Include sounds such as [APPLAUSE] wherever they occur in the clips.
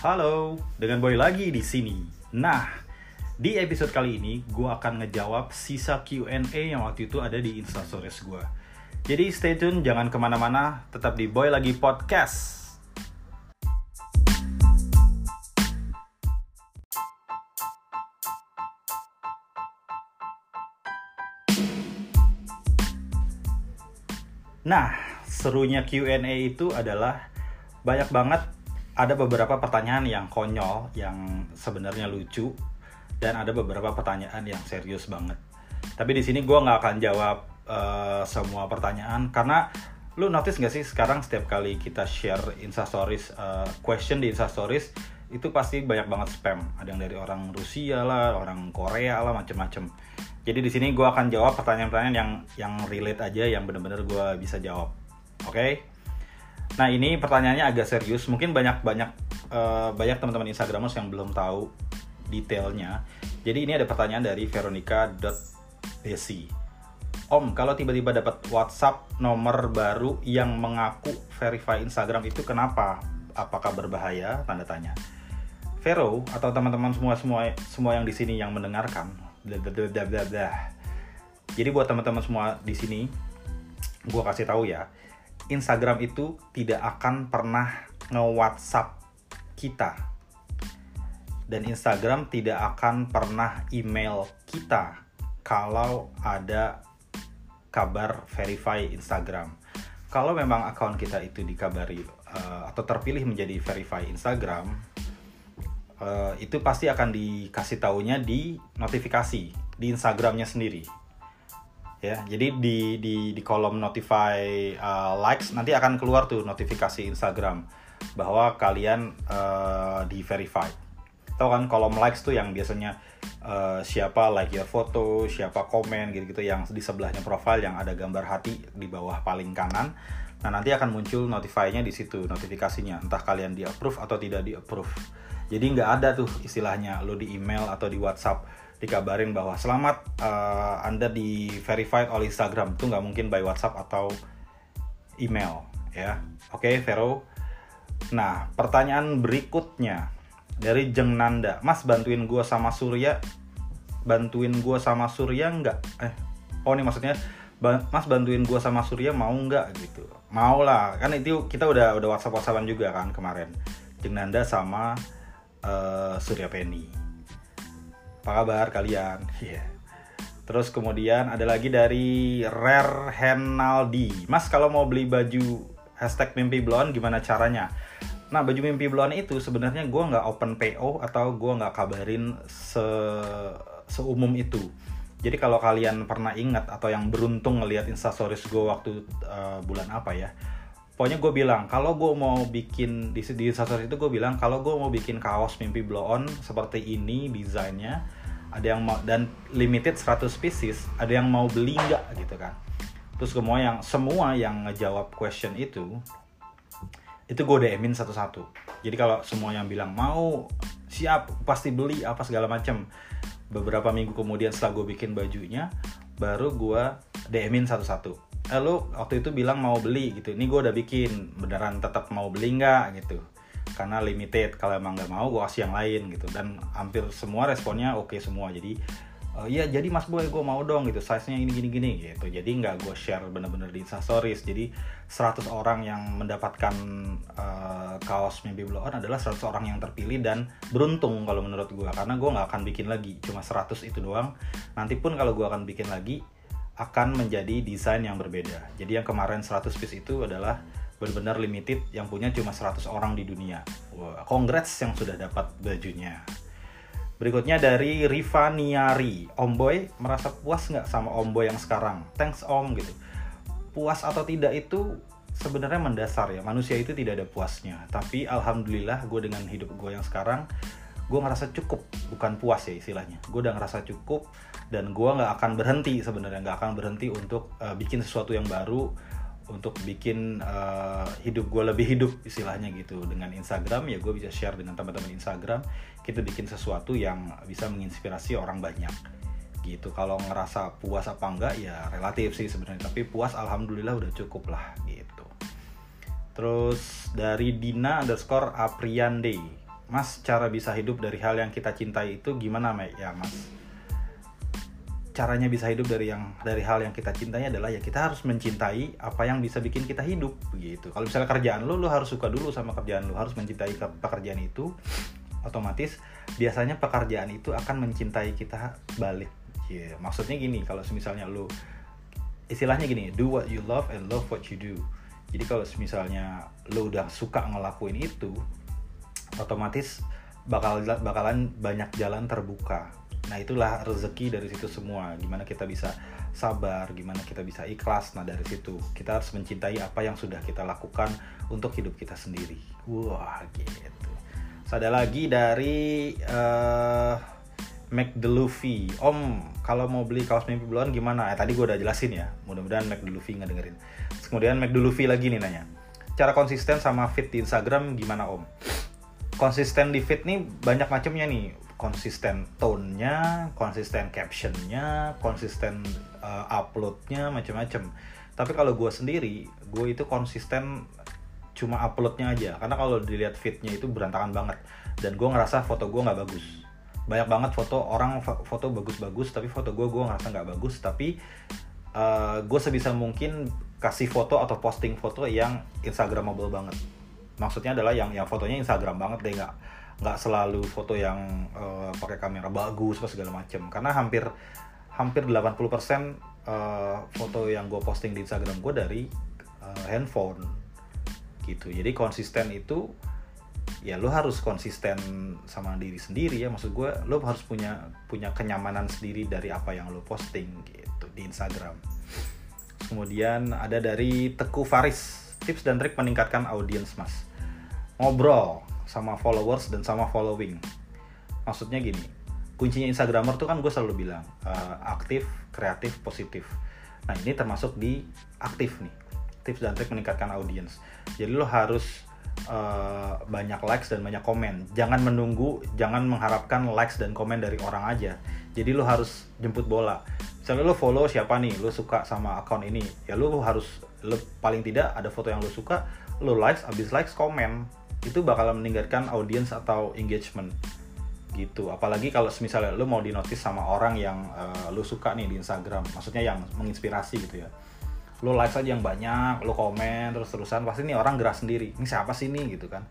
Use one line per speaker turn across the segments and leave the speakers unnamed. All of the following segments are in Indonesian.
Halo, dengan Boy lagi di sini. Nah, di episode kali ini gue akan ngejawab sisa Q&A yang waktu itu ada di Instastories gue. Jadi stay tune, jangan ke mana-mana, tetap di Boy lagi podcast. Nah, serunya Q&A itu adalah banyak banget ada beberapa pertanyaan yang konyol, yang sebenarnya lucu, dan ada beberapa pertanyaan yang serius banget. Tapi di sini gue nggak akan jawab uh, semua pertanyaan karena lu notice gak sih sekarang setiap kali kita share instastories uh, question di instastories itu pasti banyak banget spam. Ada yang dari orang Rusia lah, orang Korea lah, macem-macem. Jadi di sini gue akan jawab pertanyaan-pertanyaan yang yang relate aja, yang bener-bener gue bisa jawab. Oke? Okay? Nah ini pertanyaannya agak serius. Mungkin banyak banyak uh, banyak teman-teman Instagramers yang belum tahu detailnya. Jadi ini ada pertanyaan dari Veronica.desi. Om, kalau tiba-tiba dapat WhatsApp nomor baru yang mengaku verify Instagram itu kenapa? Apakah berbahaya? Tanda tanya. Vero atau teman-teman semua semua semua yang di sini yang mendengarkan, Jadi buat teman-teman semua di sini, gue kasih tahu ya, Instagram itu tidak akan pernah nge-WhatsApp kita. Dan Instagram tidak akan pernah email kita kalau ada kabar verify Instagram. Kalau memang akun kita itu dikabari uh, atau terpilih menjadi verify Instagram, uh, itu pasti akan dikasih taunya di notifikasi di Instagramnya sendiri ya jadi di di di kolom notify uh, likes nanti akan keluar tuh notifikasi Instagram bahwa kalian uh, di verify. Tahu kan kolom likes tuh yang biasanya uh, siapa like your foto siapa komen gitu gitu yang di sebelahnya profile yang ada gambar hati di bawah paling kanan. Nah nanti akan muncul notify-nya di situ notifikasinya. Entah kalian di approve atau tidak di approve jadi nggak ada tuh istilahnya lo di email atau di WhatsApp dikabarin bahwa selamat uh, Anda di verified oleh Instagram. Itu nggak mungkin by WhatsApp atau email ya. Oke okay, Vero. Nah pertanyaan berikutnya dari Jeng Nanda. Mas bantuin gue sama Surya? Bantuin gue sama Surya nggak? Eh oh ini maksudnya Mas bantuin gue sama Surya mau nggak? Gitu. Mau lah. Kan itu kita udah udah WhatsApp WhatsAppan juga kan kemarin. Jeng Nanda sama uh, Surya Penny apa kabar kalian? Yeah. Terus kemudian ada lagi dari Rare Henaldi. Mas kalau mau beli baju hashtag mimpi blonde gimana caranya? Nah baju mimpi blonde itu sebenarnya gue nggak open PO atau gue nggak kabarin se seumum itu. Jadi kalau kalian pernah ingat atau yang beruntung ngelihat instastories gue waktu uh, bulan apa ya, pokoknya gue bilang kalau gue mau bikin di di instastory itu gue bilang kalau gue mau bikin kaos mimpi blow on seperti ini desainnya ada yang mau dan limited 100 pieces ada yang mau beli nggak gitu kan. Terus semua yang semua yang ngejawab question itu itu gue DMin satu-satu. Jadi kalau semua yang bilang mau siap pasti beli apa segala macam beberapa minggu kemudian setelah gue bikin bajunya baru gue DMin satu-satu. Eh lu waktu itu bilang mau beli gitu. Ini gue udah bikin beneran tetap mau beli nggak gitu karena limited. Kalau emang nggak mau gue kasih yang lain gitu. Dan hampir semua responnya oke okay semua. Jadi uh, ya jadi mas boy gue mau dong gitu. Size nya ini gini gini gitu. Jadi nggak gue share bener-bener di stories. Jadi 100 orang yang mendapatkan uh, kaos mimpi blow on adalah 100 orang yang terpilih dan beruntung kalau menurut gue karena gue nggak akan bikin lagi. Cuma 100 itu doang. Nanti pun kalau gue akan bikin lagi akan menjadi desain yang berbeda. Jadi yang kemarin 100 piece itu adalah benar-benar limited yang punya cuma 100 orang di dunia. Wah, congrats yang sudah dapat bajunya. Berikutnya dari Riva Niari. Om Boy merasa puas nggak sama Om Boy yang sekarang? Thanks Om gitu. Puas atau tidak itu sebenarnya mendasar ya. Manusia itu tidak ada puasnya. Tapi alhamdulillah gue dengan hidup gue yang sekarang gue ngerasa cukup bukan puas ya istilahnya gue udah ngerasa cukup dan gue nggak akan berhenti sebenarnya nggak akan berhenti untuk uh, bikin sesuatu yang baru untuk bikin uh, hidup gue lebih hidup istilahnya gitu. Dengan Instagram ya gue bisa share dengan teman-teman Instagram. Kita bikin sesuatu yang bisa menginspirasi orang banyak. Gitu. Kalau ngerasa puas apa enggak ya relatif sih sebenarnya. Tapi puas alhamdulillah udah cukup lah gitu. Terus dari Dina underscore Apriande. Mas cara bisa hidup dari hal yang kita cintai itu gimana Mek? Ya Mas caranya bisa hidup dari yang dari hal yang kita cintai adalah ya kita harus mencintai apa yang bisa bikin kita hidup begitu. Kalau misalnya kerjaan lu lu harus suka dulu sama kerjaan lu, harus mencintai pekerjaan itu. Otomatis biasanya pekerjaan itu akan mencintai kita balik. Yeah. maksudnya gini, kalau misalnya lu istilahnya gini, do what you love and love what you do. Jadi kalau misalnya lu udah suka ngelakuin itu, otomatis bakal bakalan banyak jalan terbuka Nah itulah rezeki dari situ semua. Gimana kita bisa sabar, gimana kita bisa ikhlas. Nah dari situ kita harus mencintai apa yang sudah kita lakukan untuk hidup kita sendiri. Wah gitu. ada lagi dari uh, Mac Luffy. Om, kalau mau beli kaos mimpi bulan gimana? Eh, tadi gue udah jelasin ya. Mudah-mudahan Mac Luffy nggak dengerin. Terus kemudian Mac Luffy lagi nih nanya. Cara konsisten sama fit di Instagram gimana Om? Konsisten di fit nih banyak macamnya nih konsisten tone-nya, konsisten caption-nya, konsisten uh, upload-nya, macam-macam. Tapi kalau gue sendiri, gue itu konsisten cuma upload-nya aja. Karena kalau dilihat feed-nya itu berantakan banget. Dan gue ngerasa foto gue nggak bagus. Banyak banget foto orang foto bagus-bagus, tapi foto gue gue ngerasa nggak bagus. Tapi uh, eh, gue sebisa mungkin kasih foto atau posting foto yang instagramable banget. Maksudnya adalah yang yang fotonya instagram banget deh nggak nggak selalu foto yang uh, pakai kamera bagus apa segala macam karena hampir hampir 80% uh, eh, foto yang gue posting di Instagram gue dari uh, handphone. Gitu. Jadi konsisten itu ya lo harus konsisten sama diri sendiri ya. Maksud gue lo harus punya punya kenyamanan sendiri dari apa yang lo posting gitu di Instagram. Kemudian ada dari Teku Faris. Tips dan trik meningkatkan audiens mas. Ngobrol sama followers dan sama following. Maksudnya gini kuncinya instagramer tuh kan gue selalu bilang uh, aktif kreatif positif. Nah ini termasuk di aktif nih tips dan trik meningkatkan audiens jadi lo harus uh, banyak likes dan banyak komen. Jangan menunggu jangan mengharapkan likes dan komen dari orang aja. Jadi lo harus jemput bola. Misalnya lo follow siapa nih lo suka sama akun ini ya lo harus lo paling tidak ada foto yang lo suka lo likes abis likes komen itu bakal meningkatkan audience atau engagement gitu. Apalagi kalau misalnya lu mau dinotis sama orang yang uh, lu suka nih di Instagram maksudnya yang menginspirasi gitu ya. Lu like aja yang banyak lu komen terus terusan pasti nih orang gerak sendiri. Ini siapa sih nih gitu kan.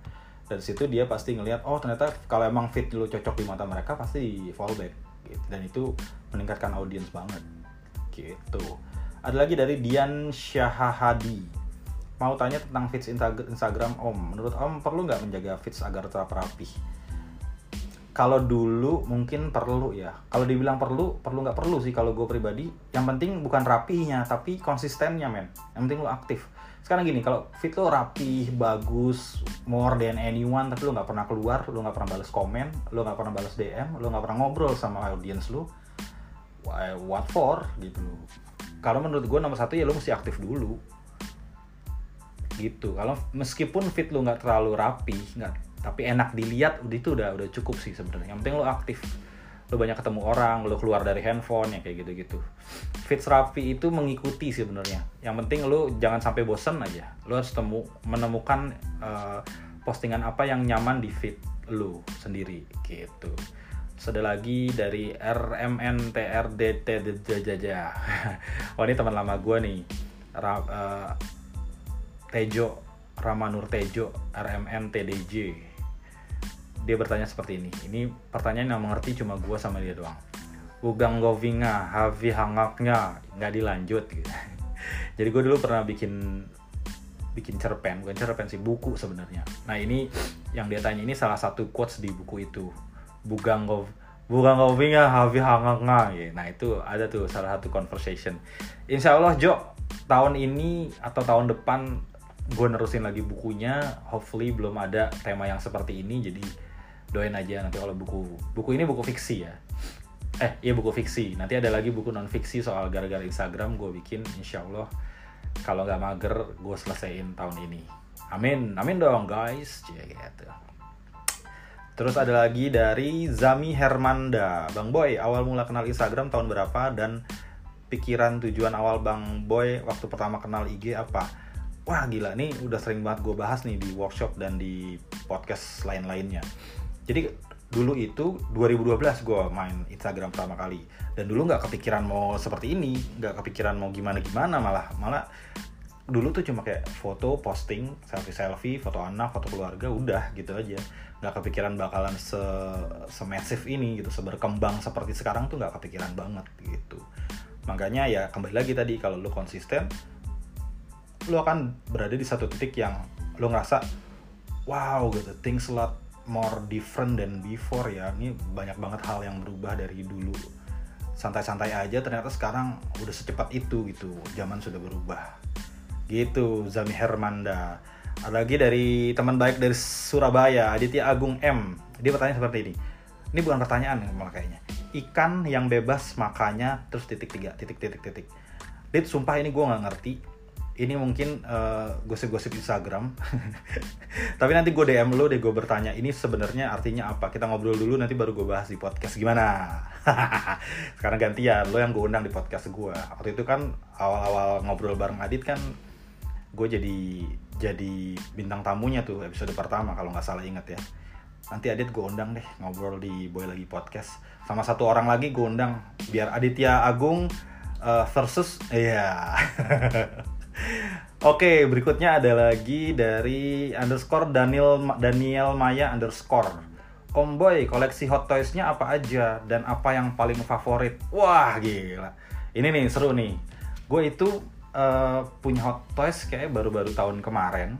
Dari situ dia pasti ngelihat oh ternyata kalau emang fit lu cocok di mata mereka pasti fallback gitu. Dan itu meningkatkan audience banget gitu. Ada lagi dari Dian Syahahadi mau tanya tentang feeds Instagram Om. Menurut Om perlu nggak menjaga feeds agar tetap rapi? Kalau dulu mungkin perlu ya. Kalau dibilang perlu, perlu nggak perlu sih kalau gue pribadi. Yang penting bukan rapinya, tapi konsistennya men. Yang penting lo aktif. Sekarang gini, kalau feed lo rapi, bagus, more than anyone, tapi lo nggak pernah keluar, lo nggak pernah balas komen, lo nggak pernah balas DM, lo nggak pernah ngobrol sama audience lo, what for gitu. Kalau menurut gue nomor satu ya lo mesti aktif dulu gitu kalau meskipun fit lu nggak terlalu rapi nggak tapi enak dilihat itu udah udah cukup sih sebenarnya yang penting lu aktif lu banyak ketemu orang lu keluar dari handphone ya kayak gitu gitu fit rapi itu mengikuti sih sebenarnya yang penting lu jangan sampai bosen aja lu harus temu menemukan uh, postingan apa yang nyaman di fit lu sendiri gitu ada lagi dari RMNTRDT Jaja. Oh ini teman lama gue nih. uh, Tejo Ramanur Tejo RMN TDJ dia bertanya seperti ini. Ini pertanyaan yang mengerti cuma gue sama dia doang. Ugang Govinga Havi Hangaknya. Nggak dilanjut. Gitu. [LAUGHS] jadi gue dulu pernah bikin bikin cerpen. Bukan cerpen sih buku sebenarnya. Nah ini yang dia tanya ini salah satu quotes di buku itu. Bugang Gov Bugang Govinga Havi Hangaknya. Ya. nah itu ada tuh salah satu conversation. Insya Allah Jo tahun ini atau tahun depan gue nerusin lagi bukunya hopefully belum ada tema yang seperti ini jadi doain aja nanti kalau buku buku ini buku fiksi ya. Eh iya buku fiksi. Nanti ada lagi buku non fiksi soal gara-gara Instagram gue bikin insya Allah kalau nggak mager gue selesaiin tahun ini. Amin amin dong guys. Cie, gitu. Terus ada lagi dari Zami Hermanda. Bang Boy, awal mula kenal Instagram tahun berapa? Dan pikiran tujuan awal Bang Boy waktu pertama kenal IG apa? Wah gila nih udah sering banget gue bahas nih di workshop dan di podcast lain-lainnya. Jadi dulu itu 2012 gue main Instagram pertama kali. Dan dulu nggak kepikiran mau seperti ini nggak kepikiran mau gimana gimana malah malah dulu tuh cuma kayak foto posting selfie selfie foto anak foto keluarga udah gitu aja. Nggak kepikiran bakalan se semasif ini gitu seberkembang seperti sekarang tuh nggak kepikiran banget gitu. Makanya ya kembali lagi tadi kalau lu konsisten lu akan berada di satu titik yang lu ngerasa wow gitu. Things a lot more different than before ya. Ini banyak banget hal yang berubah dari dulu. Santai-santai aja ternyata sekarang udah secepat itu gitu. Zaman sudah berubah. Gitu Zami Hermanda. Ada lagi dari teman baik dari Surabaya Aditya Agung M. Dia bertanya seperti ini. Ini bukan pertanyaan malah kayaknya. Ikan yang bebas makanya terus titik tiga titik titik titik. Dit sumpah ini gue nggak ngerti ini mungkin uh, gosip-gosip Instagram. [LAUGHS] Tapi nanti gue DM lo deh gue bertanya ini sebenarnya artinya apa. Kita ngobrol dulu nanti baru gue bahas di podcast gimana. [LAUGHS] Sekarang gantian lo yang gue undang di podcast gue. Waktu itu kan awal-awal ngobrol bareng Adit kan gue jadi jadi bintang tamunya tuh episode pertama kalau nggak salah inget ya. Nanti Adit gue undang deh ngobrol di Boy lagi podcast. Sama satu orang lagi gue undang biar Aditya Agung uh, versus iya. Yeah. [LAUGHS] Oke, berikutnya ada lagi dari underscore Daniel Daniel Maya underscore. Omboy, koleksi Hot Toys-nya apa aja dan apa yang paling favorit? Wah, gila. Ini nih seru nih. Gue itu uh, punya Hot Toys kayak baru-baru tahun kemarin.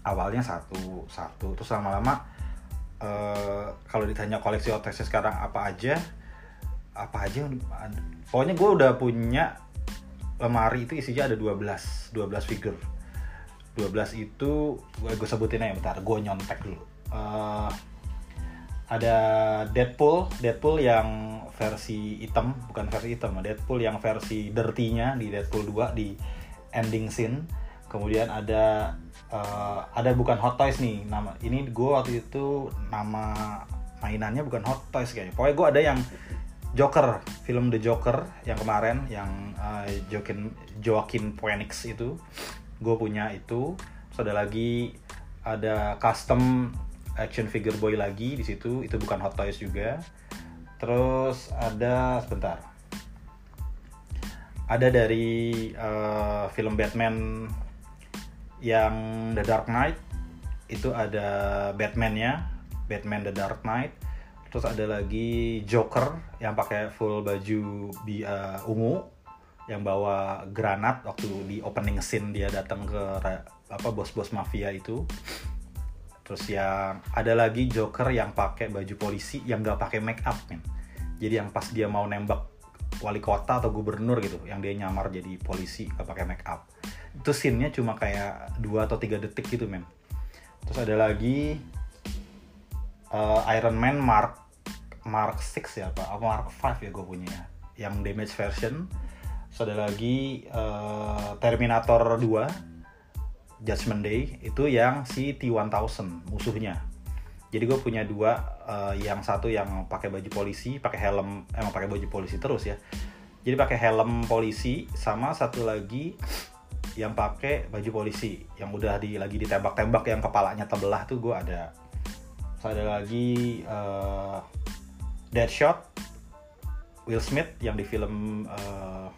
Awalnya satu, satu, terus lama-lama uh, kalau ditanya koleksi Hot Toys sekarang apa aja, apa aja, pokoknya gue udah punya lemari itu isinya ada 12 12 figure. 12 itu gue, gue sebutin aja bentar gue nyontek dulu. Uh, ada Deadpool Deadpool yang versi hitam bukan versi hitam Deadpool yang versi dirty-nya di Deadpool 2 di ending scene. Kemudian ada uh, ada bukan Hot Toys nih nama ini gue waktu itu nama mainannya bukan Hot Toys kayaknya. Pokoknya gue ada yang Joker, film The Joker yang kemarin yang uh, Joaquin Joaquin Phoenix itu, gue punya itu. Terus ada lagi ada custom action figure boy lagi di situ, itu bukan Hot Toys juga. Terus ada sebentar, ada dari uh, film Batman yang The Dark Knight itu ada Batman-nya, Batman The Dark Knight terus ada lagi Joker yang pakai full baju bi uh, ungu yang bawa granat waktu di opening scene dia datang ke apa bos-bos mafia itu. Terus yang ada lagi Joker yang pakai baju polisi yang gak pakai make up men. Jadi yang pas dia mau nembak wali kota atau gubernur gitu yang dia nyamar jadi polisi gak pakai make up. Itu scene-nya cuma kayak dua atau tiga detik gitu men. Terus ada lagi uh, Iron Man Mark Mark 6 ya apa Mark 5 ya gue punya. Ya yang damage version. So ada lagi uh, Terminator 2 Judgment Day. Itu yang si T1000 musuhnya. Jadi gue punya dua uh, yang satu yang pakai baju polisi pakai helm emang pakai baju polisi terus ya. Jadi pakai helm polisi sama satu lagi yang pakai baju polisi. Yang udah di lagi ditembak-tembak yang kepalanya terbelah tuh gue ada ada lagi uh, Deadshot Will Smith yang di film uh,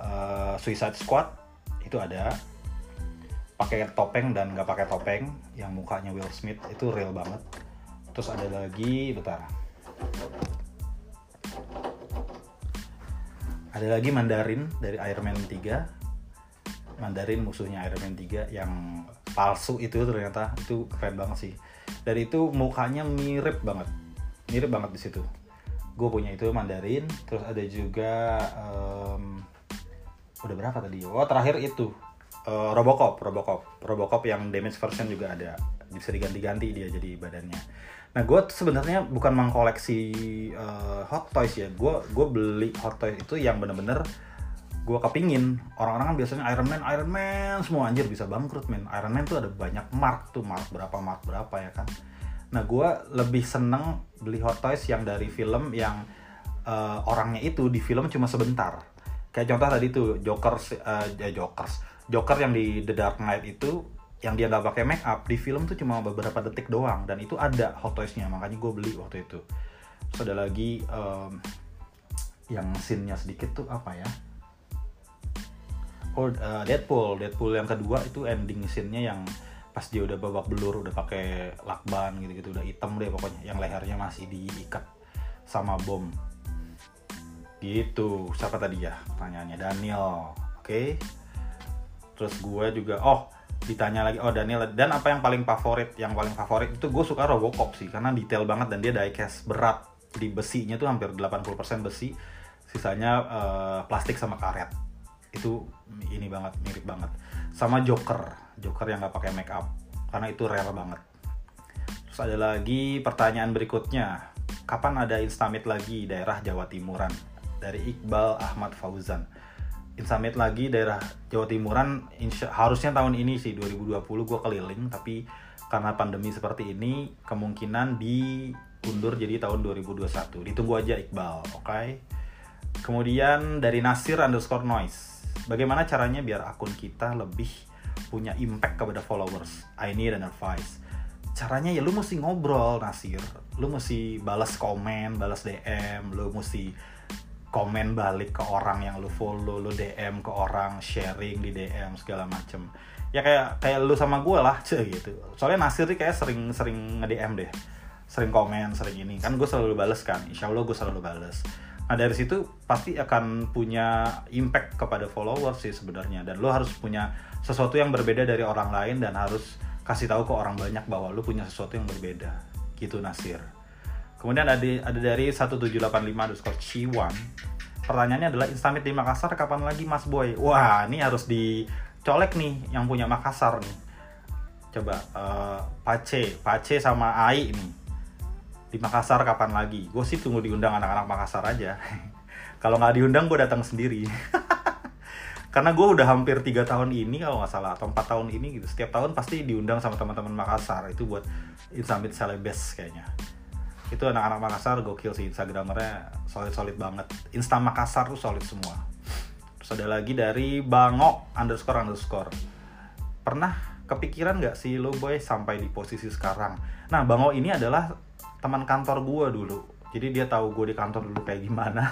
uh, Suicide Squad itu ada. Pakai topeng dan nggak pakai topeng yang mukanya Will Smith itu real banget. Terus ada lagi bentar. Ada lagi Mandarin dari Iron Man 3 Mandarin musuhnya Iron Man 3 yang palsu itu ternyata. Itu keren banget sih dari itu mukanya mirip banget. Mirip banget di situ. Gue punya itu Mandarin terus ada juga um, udah berapa tadi? Oh terakhir itu uh, Robocop Robocop. Robocop yang damage version juga ada. Bisa diganti-ganti dia jadi badannya. Nah gue sebenarnya bukan mengkoleksi uh, hot toys ya. Gue gue beli hot toys itu yang bener-bener gue kepingin. Orang-orang kan biasanya Iron Man Iron Man semua anjir bisa bangkrut men. Iron Man tuh ada banyak mark tuh mark berapa mark berapa ya kan? Nah, gue lebih seneng beli Hot Toys yang dari film yang uh, orangnya itu di film cuma sebentar. Kayak contoh tadi tuh Joker, uh, eh, ya Jokers, Joker yang di The Dark Knight itu yang dia nggak pakai make up di film tuh cuma beberapa detik doang. Dan itu ada hot toys-nya makanya gue beli waktu itu. Terus ada lagi um, yang scene-nya sedikit tuh apa ya oh uh, Deadpool. Deadpool yang kedua itu ending scene-nya yang pas dia udah babak belur udah pakai lakban gitu-gitu udah hitam deh pokoknya. Yang lehernya masih diikat sama bom. Gitu. Siapa tadi ya pertanyaannya? Daniel. Oke. Okay. terus gue juga oh ditanya lagi oh Daniel dan apa yang paling favorit? Yang paling favorit itu gue suka Robocop sih karena detail banget dan dia diecast berat. Di besinya tuh hampir 80% besi sisanya uh, plastik sama karet itu ini banget mirip banget. Sama Joker Joker yang nggak pakai make up karena itu rare banget. Terus ada lagi pertanyaan berikutnya. Kapan ada Instamit lagi daerah Jawa Timuran? Dari Iqbal Ahmad Fauzan. Insamit lagi daerah Jawa Timuran insya, harusnya tahun ini sih 2020 gue keliling tapi karena pandemi seperti ini kemungkinan diundur jadi tahun 2021 ditunggu aja Iqbal oke? Okay? kemudian dari Nasir underscore noise bagaimana caranya biar akun kita lebih punya impact kepada followers I need an advice caranya ya lu mesti ngobrol Nasir lu mesti balas komen balas DM lu mesti komen balik ke orang yang lu follow, lu DM ke orang, sharing di DM segala macem. Ya kayak kayak lu sama gue lah, [LAUGHS] cek gitu. Soalnya Nasir nih kayak sering-sering nge-DM deh. Sering komen, sering ini. Kan gue selalu bales kan, insya Allah gue selalu bales. Nah dari situ pasti akan punya impact kepada followers sih sebenarnya. Dan lu harus punya sesuatu yang berbeda dari orang lain dan harus kasih tahu ke orang banyak bahwa lu punya sesuatu yang berbeda. Gitu Nasir. Kemudian ada, ada dari 1785 underscore Ciwan. Pertanyaannya adalah Instamit di Makassar kapan lagi Mas Boy? Wah, ini harus dicolek nih yang punya Makassar nih. Coba uh, Pace, Pace sama Ai nih. Di Makassar kapan lagi? Gue sih tunggu diundang anak-anak Makassar aja. [LAUGHS] Kalau nggak diundang gue datang sendiri. [LAUGHS] Karena gue udah hampir tiga tahun ini kalau nggak salah atau empat tahun ini gitu. Setiap tahun pasti diundang sama teman-teman Makassar. Itu buat Instamit Celebes kayaknya itu anak-anak Makassar gokil sih instagramernya solid solid banget insta Makassar tuh solid semua terus ada lagi dari Bango underscore underscore pernah kepikiran nggak sih lo boy sampai di posisi sekarang nah Bango ini adalah teman kantor gue dulu. Jadi dia tahu gue di kantor dulu kayak gimana.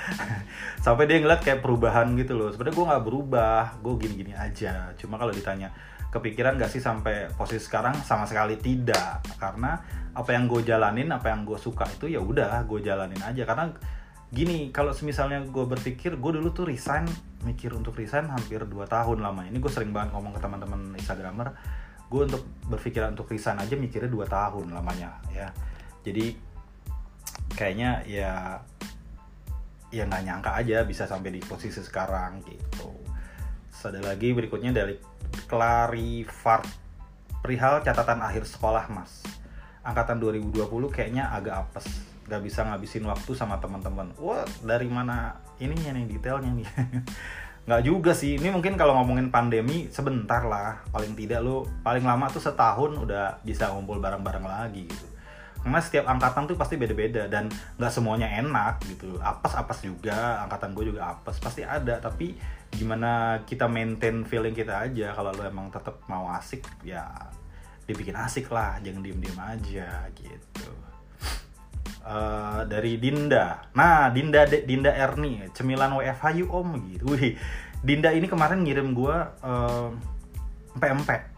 [LAUGHS] Sampai dia ngeliat kayak perubahan gitu loh. Sebenarnya gue nggak berubah gue gini-gini aja. Cuma kalau ditanya kepikiran gak sih sampai posisi sekarang? Sama sekali tidak. Karena apa yang gue jalanin apa yang gue suka itu ya udah gue jalanin aja. Karena gini kalau misalnya gue berpikir gue dulu tuh resign mikir untuk resign hampir 2 tahun lama. Ini gue sering banget ngomong ke teman-teman instagramer gue untuk berpikiran untuk resign aja mikirnya 2 tahun lamanya ya. Jadi kayaknya ya ya nggak nyangka aja bisa sampai di posisi sekarang gitu. Ada lagi berikutnya dari Clarifart perihal catatan akhir sekolah mas. Angkatan 2020 kayaknya agak apes. Gak bisa ngabisin waktu sama teman-teman. Wah dari mana ininya nih detailnya nih [LAUGHS] nggak juga sih. Ini mungkin kalau ngomongin pandemi sebentar lah. Paling tidak lo paling lama tuh setahun udah bisa ngumpul bareng-bareng lagi gitu. Karena setiap angkatan tuh pasti beda-beda dan nggak semuanya enak gitu. Apes-apes juga angkatan gue juga apes pasti ada. Tapi gimana kita maintain feeling kita aja kalau lo emang tetap mau asik ya dibikin asik lah. Jangan diem-diem aja gitu uh, dari Dinda. Nah Dinda Dinda Erni cemilan WFH yuk om gitu. Wih, Dinda ini kemarin ngirim gue uh, empek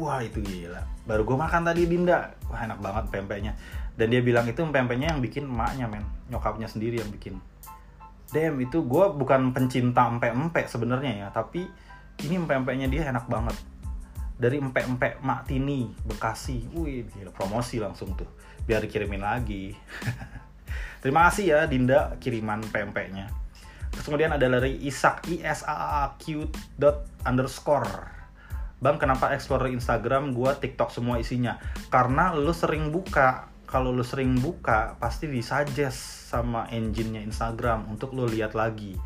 wah itu gila. Baru gue makan tadi Dinda. Wah enak banget pempeknya. Dan dia bilang itu pempeknya yang bikin emaknya men. Nyokapnya sendiri yang bikin. Damn itu gue bukan pencinta empek-empek sebenarnya ya tapi ini empek-empeknya dia enak banget dari empek-empek Mak Tini Bekasi wih gila promosi langsung tuh biar dikirimin lagi [LAUGHS] terima kasih ya Dinda kiriman pempeknya terus kemudian ada dari Isak I S A A Q dot underscore Bang kenapa explore Instagram gua TikTok semua isinya? Karena lu sering buka. Kalau lu sering buka pasti disuggest sama engine-nya Instagram untuk lu lihat lagi.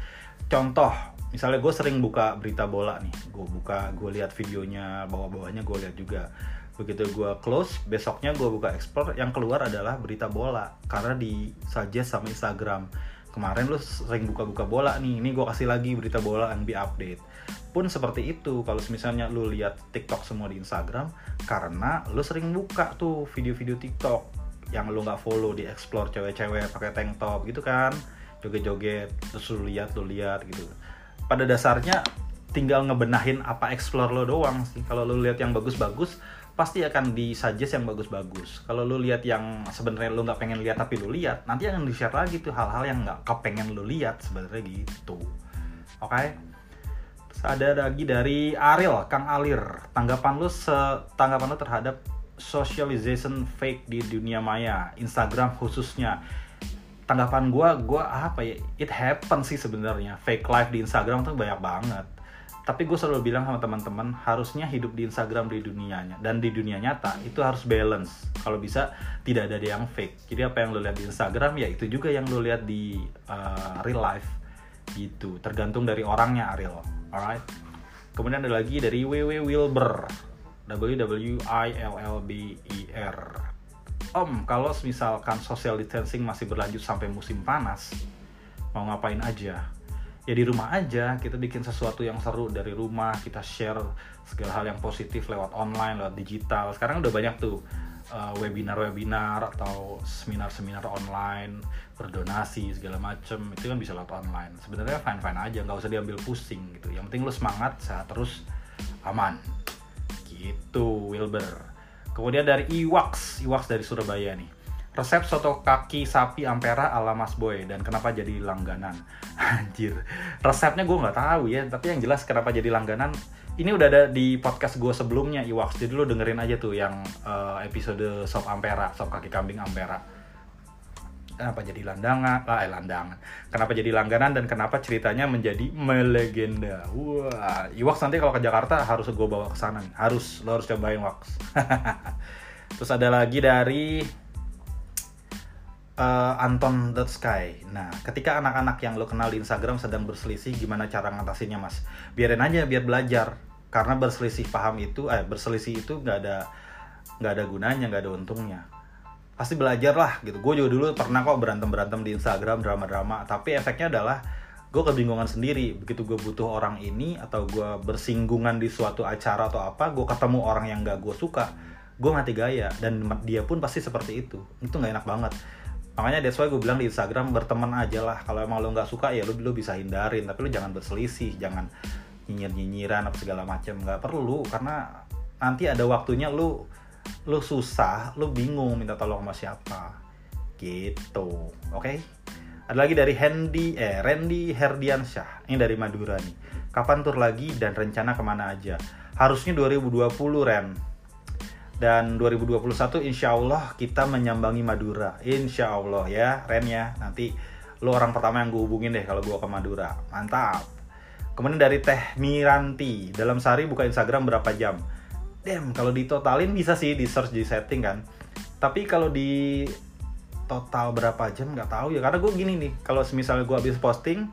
Contoh, misalnya gue sering buka berita bola nih. Gue buka, gue lihat videonya, bawa-bawanya gue lihat juga. Begitu gue close, besoknya gue buka explore, yang keluar adalah berita bola. Karena di suggest sama Instagram kemarin lu sering buka-buka bola nih ini gue kasih lagi berita bola NBA update pun seperti itu kalau misalnya lu lihat TikTok semua di Instagram karena lu sering buka tuh video-video TikTok yang lu nggak follow di explore cewek-cewek pakai tank top gitu kan joget-joget terus lu lihat lu lihat gitu pada dasarnya tinggal ngebenahin apa explore lo doang sih kalau lu lihat yang bagus-bagus pasti akan disuggest yang bagus-bagus. Kalau lu lihat yang sebenarnya lu nggak pengen lihat tapi lu lihat, nanti akan di-share lagi tuh hal-hal yang nggak kepengen lu lihat sebenarnya gitu. Oke? Okay? Ada lagi dari Ariel, Kang Alir. Tanggapan lu se tanggapan lu terhadap socialization fake di dunia maya, Instagram khususnya. Tanggapan gua, gua apa ya? It happen sih sebenarnya. Fake life di Instagram tuh banyak banget. Tapi gue selalu bilang sama teman-teman harusnya hidup di Instagram di dunianya. Dan di dunia nyata itu harus balance. Kalau bisa tidak ada yang fake. Jadi apa yang lo lihat di Instagram ya itu juga yang lo lihat di uh, real life. Gitu. Tergantung dari orangnya Ariel. Alright? Kemudian ada lagi dari WW Wilber. W W I L L B I R Om kalau misalkan social distancing masih berlanjut sampai musim panas mau ngapain aja? Ya di rumah aja kita bikin sesuatu yang seru dari rumah kita share segala hal yang positif lewat online lewat digital. Sekarang udah banyak tuh uh, webinar-webinar atau seminar-seminar online berdonasi segala macem. Itu kan bisa lewat online. Sebenarnya fine fine aja nggak usah diambil pusing gitu. Yang penting lu semangat sehat terus aman. Gitu Wilber kemudian dari Iwax Iwax dari Surabaya nih. Resep soto kaki sapi ampera ala Mas Boy dan kenapa jadi langganan? [LAUGHS] Anjir. Resepnya gue nggak tahu ya tapi yang jelas kenapa jadi langganan ini udah ada di podcast gue sebelumnya Iwax. Jadi lo dengerin aja tuh yang uh, episode sop ampera sop kaki kambing ampera kenapa jadi landangan lah eh, landangan kenapa jadi langganan dan kenapa ceritanya menjadi melegenda wah Iwax nanti kalau ke Jakarta harus gue bawa ke sana harus lo harus cobain Wax [LAUGHS] terus ada lagi dari uh, Anton the Sky. Nah, ketika anak-anak yang lo kenal di Instagram sedang berselisih, gimana cara ngatasinnya, Mas? Biarin aja, biar belajar. Karena berselisih paham itu, eh berselisih itu nggak ada nggak ada gunanya, nggak ada untungnya. Pasti belajar lah, gitu. Gue juga dulu pernah kok berantem berantem di Instagram, drama-drama. Tapi efeknya adalah gue kebingungan sendiri. Begitu gue butuh orang ini atau gue bersinggungan di suatu acara atau apa, gue ketemu orang yang gak gue suka, gue mati gaya dan dia pun pasti seperti itu. Itu nggak enak banget makanya that's why gue bilang di Instagram berteman aja lah kalau emang lo nggak suka ya lo lo bisa hindarin tapi lo jangan berselisih jangan nyinyir nyinyiran apa segala macam nggak perlu karena nanti ada waktunya lo lo susah lo bingung minta tolong sama siapa. Gitu oke? Okay? ada lagi dari Hendy eh Randy Herdiansyah. Ini dari Madura nih. Kapan tur lagi dan rencana ke mana aja? Harusnya 2020 Ren. Dan 2021 insya Allah kita menyambangi Madura. Insya Allah ya Ren ya. Nanti lo orang pertama yang gue hubungin deh kalau gue ke Madura. Mantap. Kemudian dari Teh Miranti. Dalam sehari buka Instagram berapa jam Dem kalau ditotalin bisa sih di search di setting kan. Tapi kalau di total berapa jam nggak tahu ya. Karena gue gini nih kalau misalnya gue habis posting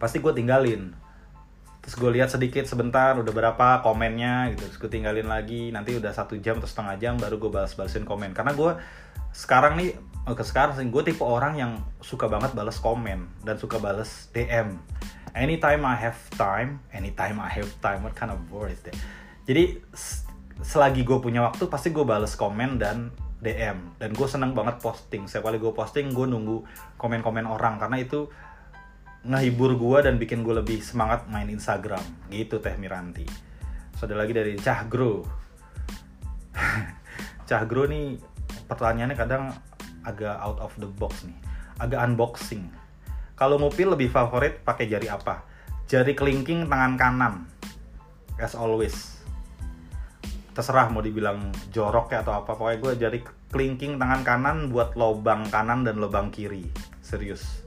pasti gue tinggalin. Terus gue lihat sedikit sebentar udah berapa komennya gitu. Terus gue tinggalin lagi nanti udah satu jam atau setengah jam baru gue balas-balasin komen. Karena gue sekarang nih oh, ke sekarang sih gue tipe orang yang suka banget balas komen dan suka balas DM anytime I have time anytime I have time what kind of word is that jadi selagi gue punya waktu pasti gue balas komen dan DM dan gue seneng banget posting. Setiap kali gue posting gue nunggu komen-komen orang. Karena itu ngehibur gue dan bikin gue lebih semangat main Instagram. Gitu Teh Miranti. So ada lagi dari Cahgro [LAUGHS] Cahgro nih pertanyaannya kadang agak out of the box nih. Agak unboxing. Kalau ngupil lebih favorit pakai jari apa? Jari kelingking tangan kanan. As always terserah mau dibilang jorok ya atau apa pokoknya gue jari kelingking tangan kanan buat lobang kanan dan lobang kiri serius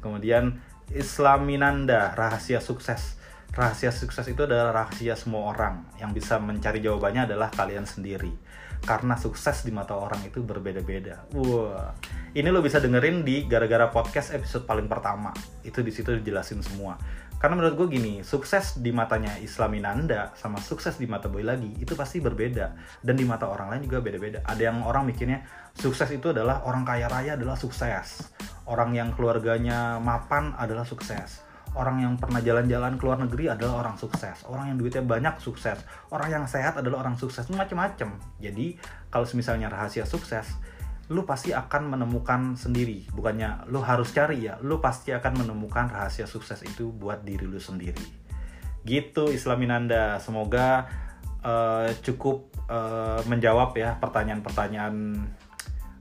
kemudian Islaminanda, rahasia sukses. Rahasia sukses itu adalah rahasia semua orang. Yang bisa mencari jawabannya adalah kalian sendiri. Karena sukses di mata orang itu berbeda-beda. Wah, ini lo bisa dengerin di gara-gara podcast episode paling pertama. Itu di situ dijelasin semua. Karena menurut gue gini sukses di matanya Islaminanda sama sukses di mata Boy lagi itu pasti berbeda. Dan di mata orang lain juga beda-beda. Ada yang orang mikirnya sukses itu adalah orang kaya raya adalah sukses. Orang yang keluarganya mapan adalah sukses. Orang yang pernah jalan-jalan ke luar negeri adalah orang sukses. Orang yang duitnya banyak sukses. Orang yang sehat adalah orang sukses. Macam-macam jadi kalau misalnya rahasia sukses lu pasti akan menemukan sendiri. Bukannya lu harus cari ya lu pasti akan menemukan rahasia sukses itu buat diri lu sendiri. Gitu Islaminanda semoga uh, cukup uh, menjawab ya pertanyaan-pertanyaan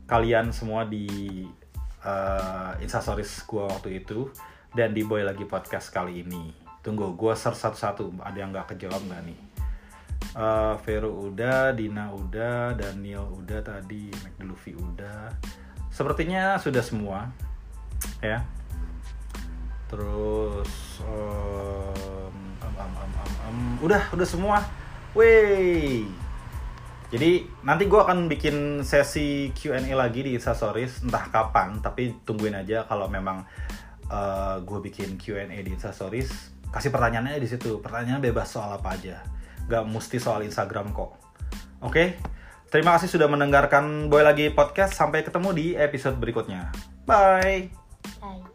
kalian semua di uh, instastories gua waktu itu dan di boy lagi podcast kali ini. Tunggu gua search satu-satu. Ada yang nggak kejawab nggak nih uh, Vero udah, Dina udah, Daniel udah tadi, McDeluvi udah. Sepertinya sudah semua, ya. Terus um, um, um, um, um, um, udah, udah semua. Wey. Jadi nanti gue akan bikin sesi Q&A lagi di Instastories entah kapan, tapi tungguin aja kalau memang uh, gue bikin Q&A di Instastories, kasih pertanyaannya di situ. Pertanyaan bebas soal apa aja gak mesti soal Instagram kok. Oke, terima kasih sudah mendengarkan Boy Lagi Podcast. Sampai ketemu di episode berikutnya. Bye! Bye.